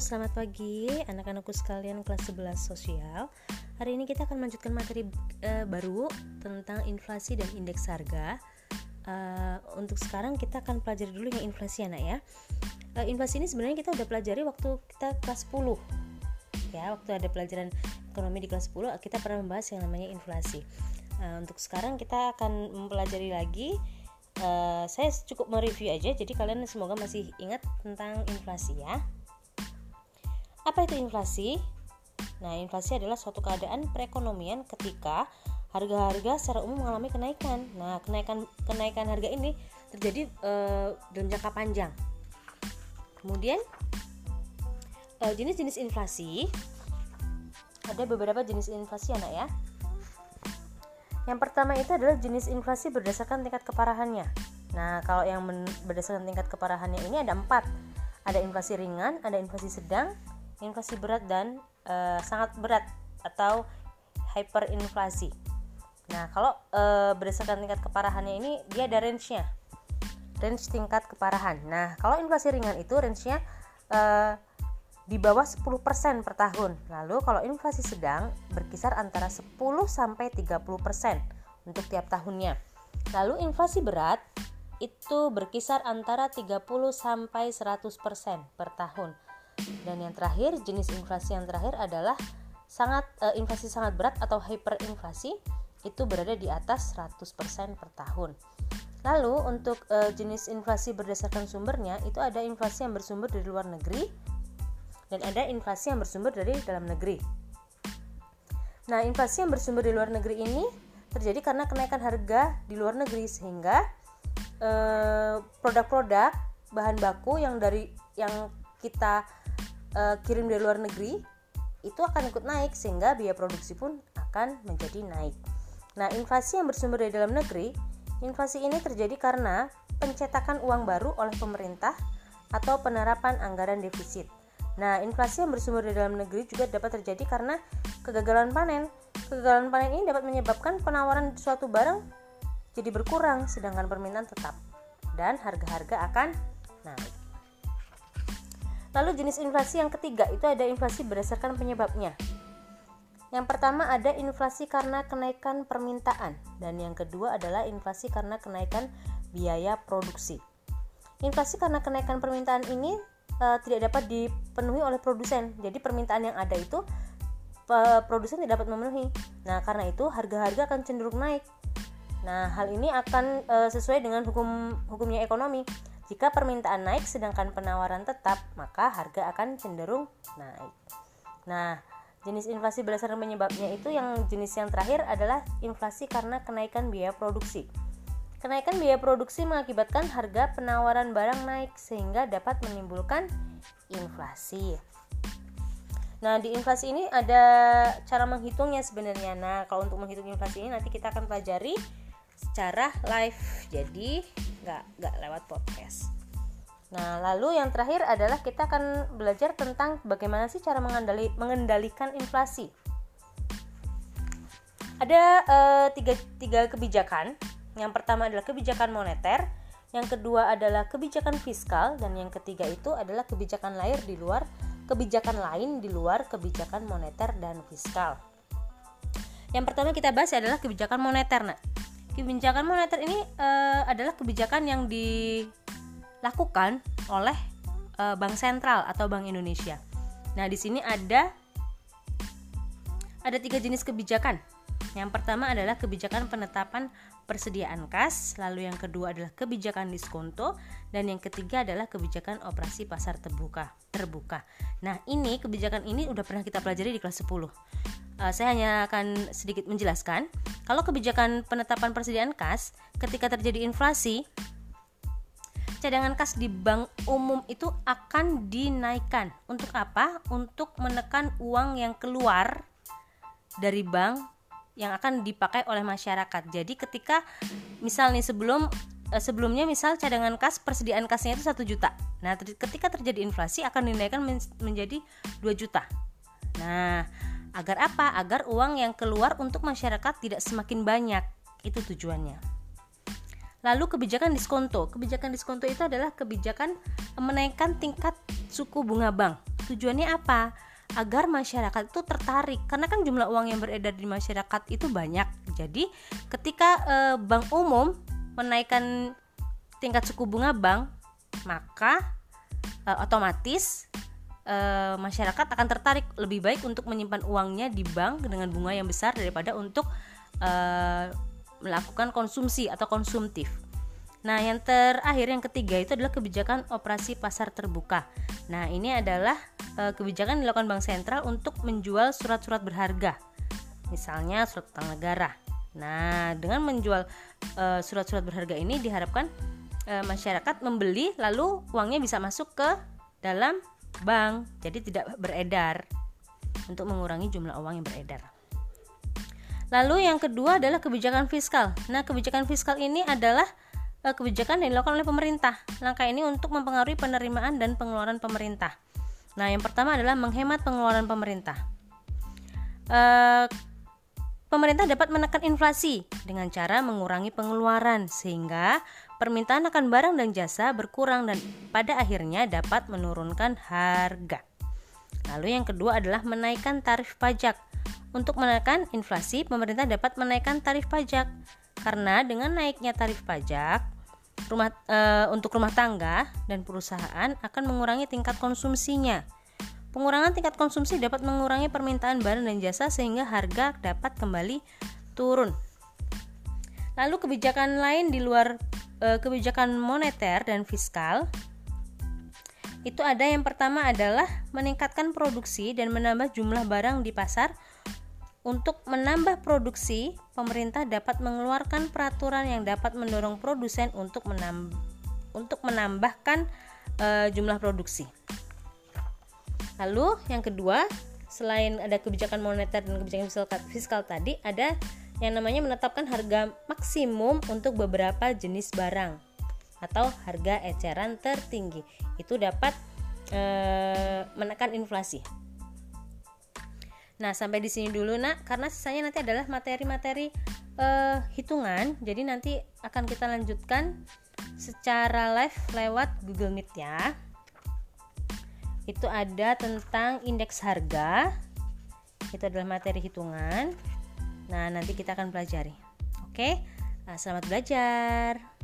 selamat pagi anak-anakku sekalian kelas 11 sosial. Hari ini kita akan melanjutkan materi uh, baru tentang inflasi dan indeks harga. Uh, untuk sekarang kita akan pelajari dulu yang inflasi anak ya. Uh, inflasi ini sebenarnya kita udah pelajari waktu kita kelas 10. Ya, waktu ada pelajaran ekonomi di kelas 10 kita pernah membahas yang namanya inflasi. Uh, untuk sekarang kita akan mempelajari lagi Uh, saya cukup mereview aja jadi kalian semoga masih ingat tentang inflasi ya apa itu inflasi? Nah, inflasi adalah suatu keadaan perekonomian ketika harga-harga secara umum mengalami kenaikan. Nah, kenaikan kenaikan harga ini terjadi uh, dalam jangka panjang. Kemudian uh, jenis-jenis inflasi ada beberapa jenis inflasi anak ya. Yang pertama itu adalah jenis inflasi berdasarkan tingkat keparahannya. Nah, kalau yang berdasarkan tingkat keparahannya ini ada empat. Ada inflasi ringan, ada inflasi sedang, inflasi berat dan uh, sangat berat atau hyperinflasi. Nah, kalau uh, berdasarkan tingkat keparahannya ini dia ada range-nya. Range tingkat keparahan. Nah, kalau inflasi ringan itu range-nya uh, di bawah 10% per tahun. Lalu kalau inflasi sedang berkisar antara 10 sampai 30% untuk tiap tahunnya. Lalu inflasi berat itu berkisar antara 30 sampai 100% per tahun. Dan yang terakhir, jenis inflasi yang terakhir adalah sangat uh, inflasi sangat berat atau hyperinflasi itu berada di atas 100% per tahun. Lalu untuk uh, jenis inflasi berdasarkan sumbernya itu ada inflasi yang bersumber dari luar negeri dan ada inflasi yang bersumber dari dalam negeri. Nah, inflasi yang bersumber dari luar negeri ini terjadi karena kenaikan harga di luar negeri sehingga eh, produk-produk bahan baku yang dari yang kita uh, kirim dari luar negeri itu akan ikut naik sehingga biaya produksi pun akan menjadi naik. Nah, inflasi yang bersumber dari dalam negeri, inflasi ini terjadi karena pencetakan uang baru oleh pemerintah atau penerapan anggaran defisit. Nah, inflasi yang bersumber dari dalam negeri juga dapat terjadi karena kegagalan panen. Kegagalan panen ini dapat menyebabkan penawaran suatu barang jadi berkurang sedangkan permintaan tetap dan harga-harga akan naik. Lalu jenis inflasi yang ketiga itu ada inflasi berdasarkan penyebabnya. Yang pertama ada inflasi karena kenaikan permintaan dan yang kedua adalah inflasi karena kenaikan biaya produksi. Inflasi karena kenaikan permintaan ini e, tidak dapat dipenuhi oleh produsen. Jadi permintaan yang ada itu e, produsen tidak dapat memenuhi. Nah, karena itu harga-harga akan cenderung naik. Nah, hal ini akan e, sesuai dengan hukum hukumnya ekonomi. Jika permintaan naik sedangkan penawaran tetap, maka harga akan cenderung naik. Nah, jenis inflasi berdasarkan penyebabnya itu yang jenis yang terakhir adalah inflasi karena kenaikan biaya produksi. Kenaikan biaya produksi mengakibatkan harga penawaran barang naik sehingga dapat menimbulkan inflasi. Nah, di inflasi ini ada cara menghitungnya sebenarnya. Nah, kalau untuk menghitung inflasi ini nanti kita akan pelajari secara live. Jadi, nggak nggak lewat podcast. Nah, lalu yang terakhir adalah kita akan belajar tentang bagaimana sih cara mengendali, mengendalikan inflasi. Ada uh, tiga, tiga kebijakan. Yang pertama adalah kebijakan moneter, yang kedua adalah kebijakan fiskal, dan yang ketiga itu adalah kebijakan lain di luar kebijakan lain di luar kebijakan moneter dan fiskal. Yang pertama kita bahas adalah kebijakan moneter. Nah, kebijakan moneter ini uh, adalah kebijakan yang dilakukan oleh uh, Bank Sentral atau Bank Indonesia. Nah, di sini ada ada tiga jenis kebijakan. Yang pertama adalah kebijakan penetapan persediaan kas, lalu yang kedua adalah kebijakan diskonto, dan yang ketiga adalah kebijakan operasi pasar terbuka. Terbuka. Nah, ini kebijakan ini udah pernah kita pelajari di kelas 10 uh, saya hanya akan sedikit menjelaskan. Kalau kebijakan penetapan persediaan kas, ketika terjadi inflasi, cadangan kas di bank umum itu akan dinaikkan. Untuk apa? Untuk menekan uang yang keluar dari bank yang akan dipakai oleh masyarakat. Jadi ketika misalnya sebelum eh, sebelumnya misal cadangan kas persediaan kasnya itu satu juta. Nah, ketika terjadi inflasi akan dinaikkan menjadi 2 juta. Nah, Agar apa? Agar uang yang keluar untuk masyarakat tidak semakin banyak. Itu tujuannya. Lalu kebijakan diskonto. Kebijakan diskonto itu adalah kebijakan menaikkan tingkat suku bunga bank. Tujuannya apa? Agar masyarakat itu tertarik karena kan jumlah uang yang beredar di masyarakat itu banyak. Jadi ketika e, bank umum menaikkan tingkat suku bunga bank, maka e, otomatis e, masyarakat akan tertarik lebih baik untuk menyimpan uangnya di bank dengan bunga yang besar daripada untuk e, melakukan konsumsi atau konsumtif. Nah, yang terakhir yang ketiga itu adalah kebijakan operasi pasar terbuka. Nah, ini adalah e, kebijakan dilakukan Bank Sentral untuk menjual surat-surat berharga. Misalnya surat utang negara. Nah, dengan menjual e, surat-surat berharga ini diharapkan masyarakat membeli lalu uangnya bisa masuk ke dalam bank. Jadi tidak beredar untuk mengurangi jumlah uang yang beredar. Lalu yang kedua adalah kebijakan fiskal. Nah, kebijakan fiskal ini adalah uh, kebijakan yang dilakukan oleh pemerintah. Langkah ini untuk mempengaruhi penerimaan dan pengeluaran pemerintah. Nah, yang pertama adalah menghemat pengeluaran pemerintah. Uh, pemerintah dapat menekan inflasi dengan cara mengurangi pengeluaran sehingga permintaan akan barang dan jasa berkurang dan pada akhirnya dapat menurunkan harga. Lalu yang kedua adalah menaikkan tarif pajak. Untuk menekan inflasi, pemerintah dapat menaikkan tarif pajak karena dengan naiknya tarif pajak, rumah e, untuk rumah tangga dan perusahaan akan mengurangi tingkat konsumsinya. Pengurangan tingkat konsumsi dapat mengurangi permintaan barang dan jasa sehingga harga dapat kembali turun. Lalu kebijakan lain di luar e, kebijakan moneter dan fiskal itu ada yang pertama adalah meningkatkan produksi dan menambah jumlah barang di pasar untuk menambah produksi, pemerintah dapat mengeluarkan peraturan yang dapat mendorong produsen untuk menambah untuk menambahkan e, jumlah produksi. Lalu yang kedua, selain ada kebijakan moneter dan kebijakan fiskal, tadi, ada yang namanya menetapkan harga maksimum untuk beberapa jenis barang atau harga eceran tertinggi. Itu dapat e, menekan inflasi. Nah, sampai di sini dulu, Nak, karena sisanya nanti adalah materi-materi uh, hitungan. Jadi nanti akan kita lanjutkan secara live lewat Google Meet ya. Itu ada tentang indeks harga. Itu adalah materi hitungan. Nah, nanti kita akan pelajari. Oke. Nah, selamat belajar.